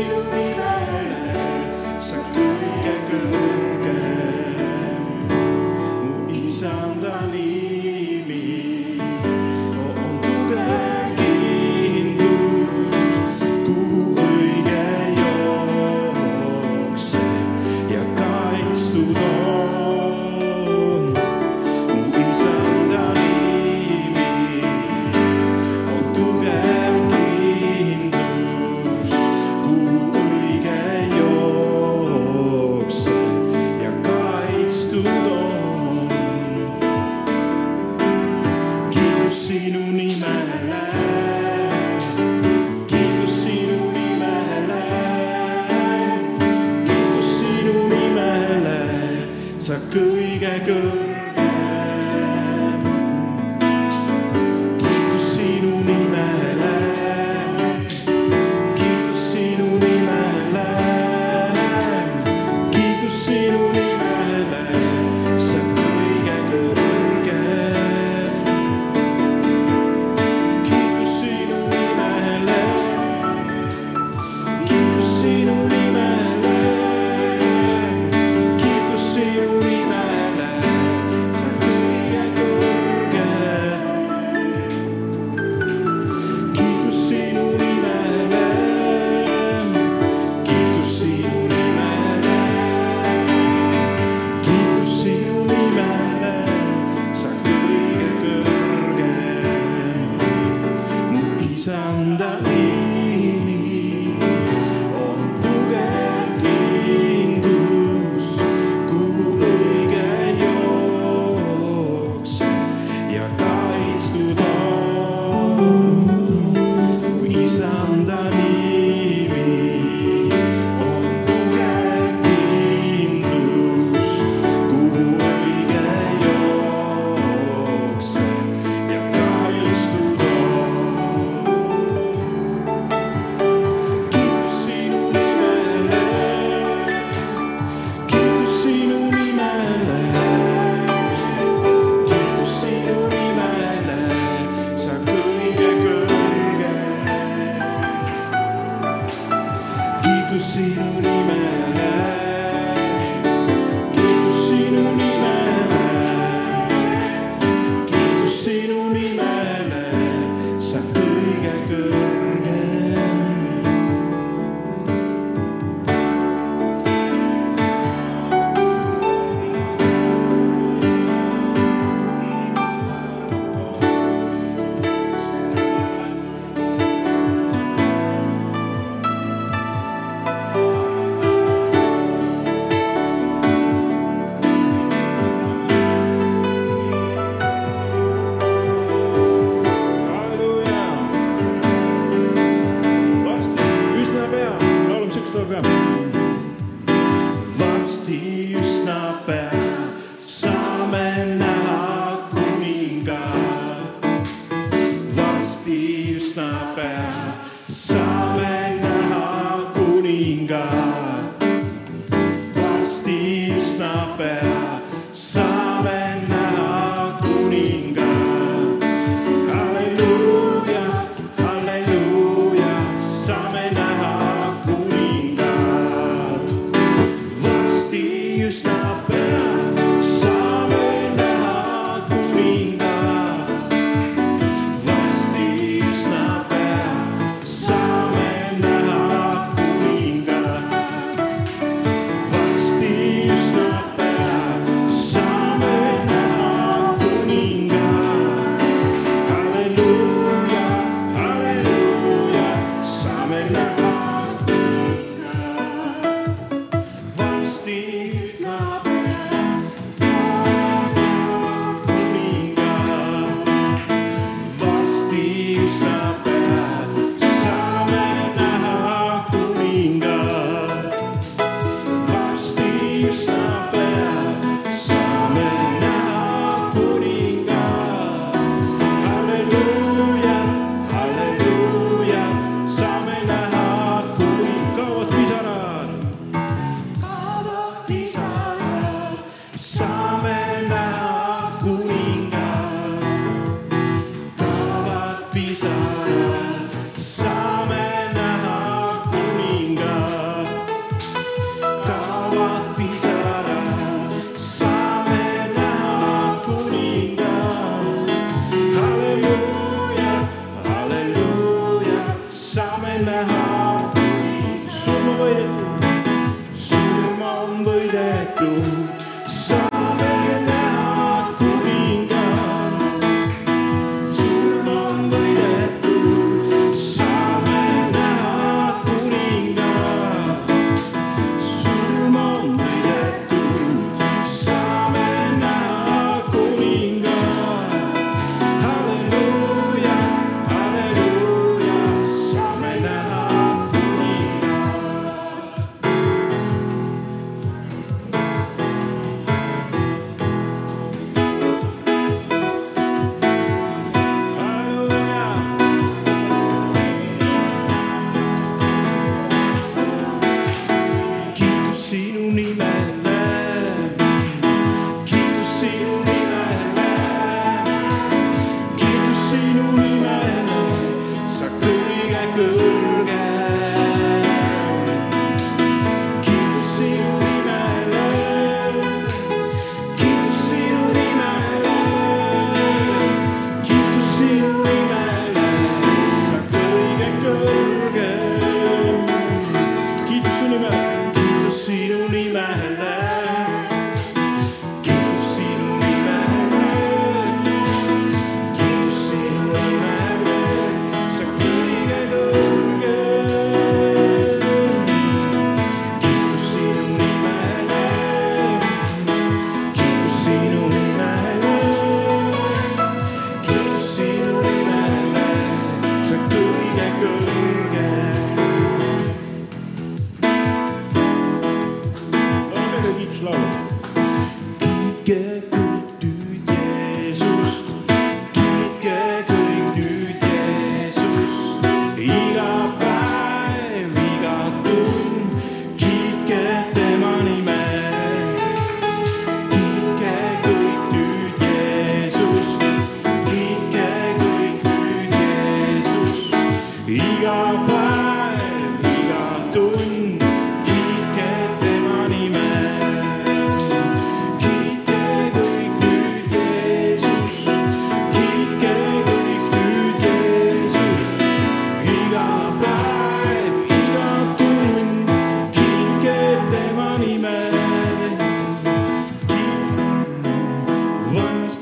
You. Minuni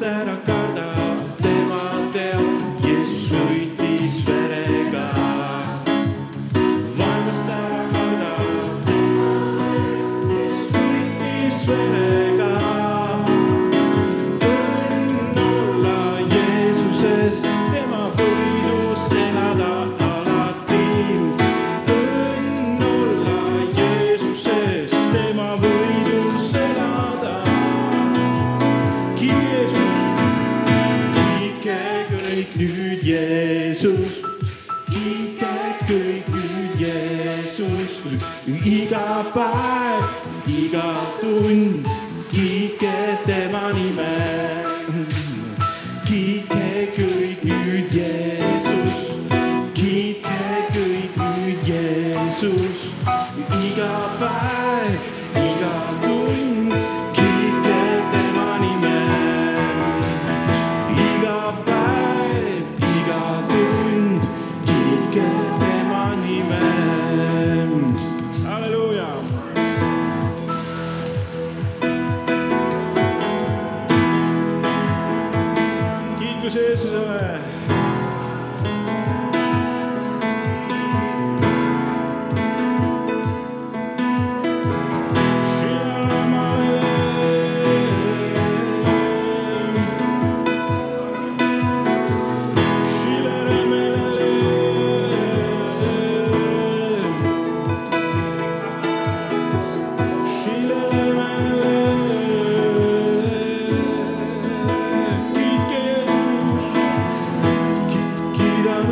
that I got. Jeesust iga päev, iga tund, kiitke tema nime.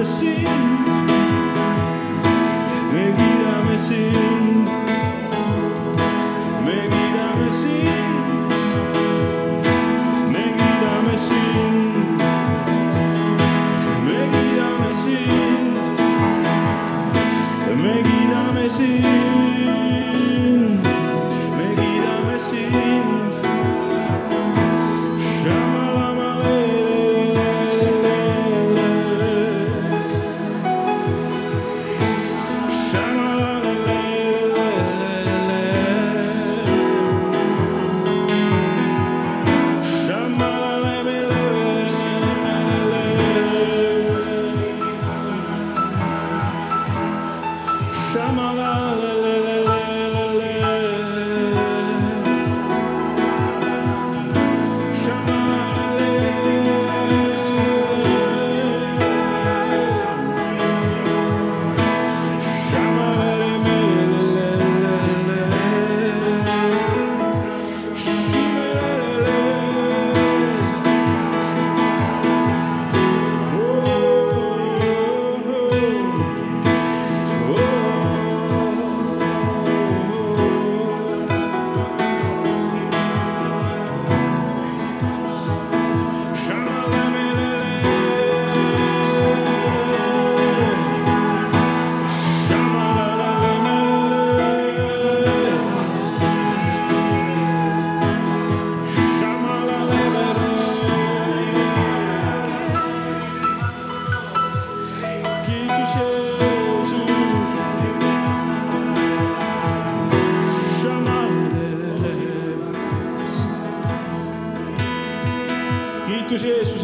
sin, bebida me.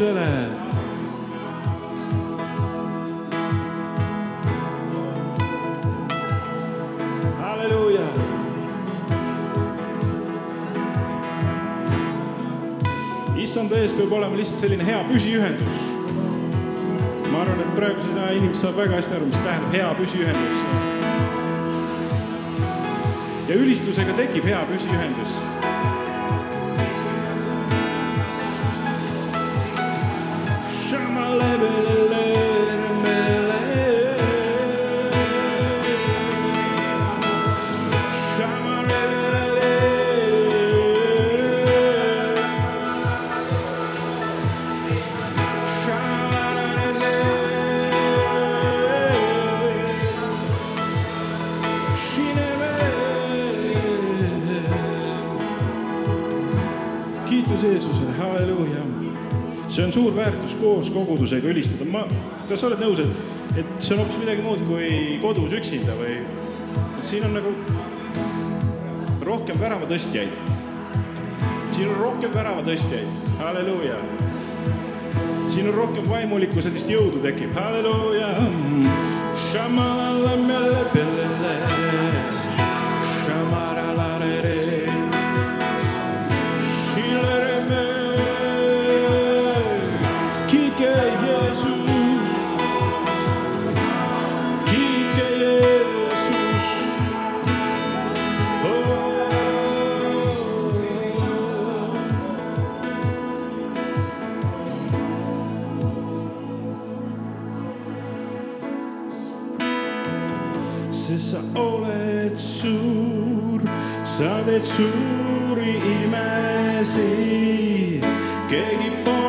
Jerusalem. Hallelujah. issand ees peab olema lihtsalt selline hea püsiühendus. ma arvan, et praegu seda inimene saab väga hästi aru, mis tähendab hea püsiühendus. ja ülistusega tekib hea püsiühendus kogudusega ülistada, ma, kas sa oled nõus, et, et see on hoopis midagi muud kui kodus üksinda või siin on nagu rohkem väravatõstjaid. siin on rohkem väravatõstjaid, halleluuja. siin on rohkem vaimulikku sellist jõudu tekib, halleluuja. Hmm. Shamalamele pelele. sa oled suur, sa teed suuri imesid, keegi pole.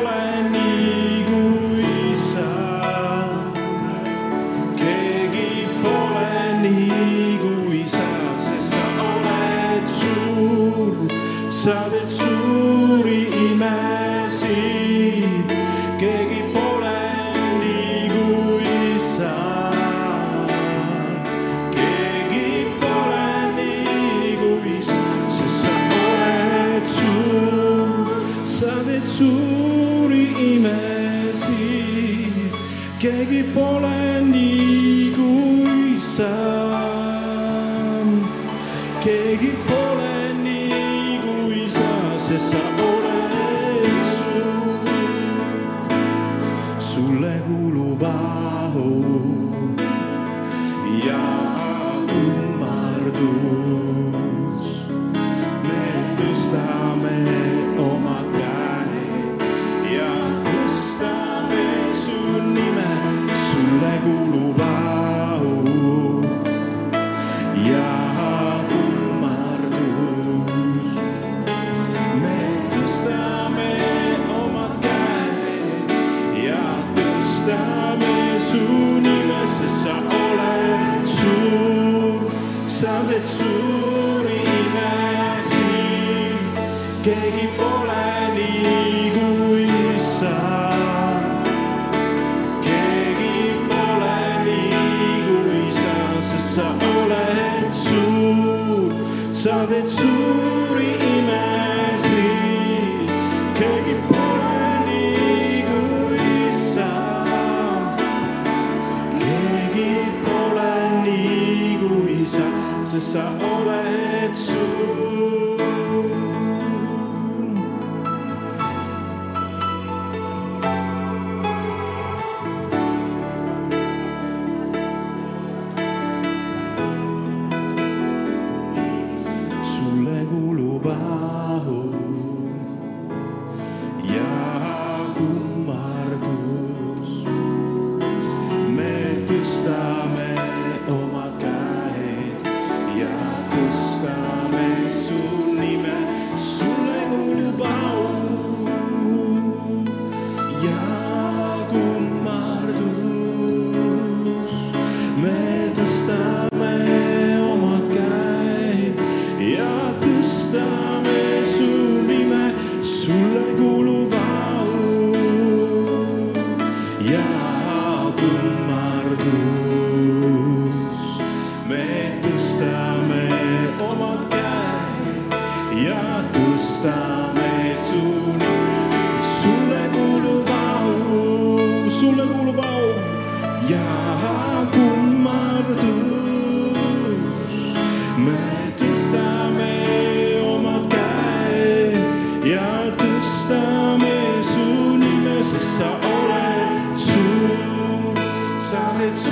sa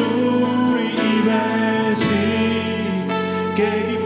주리 임하시 깨기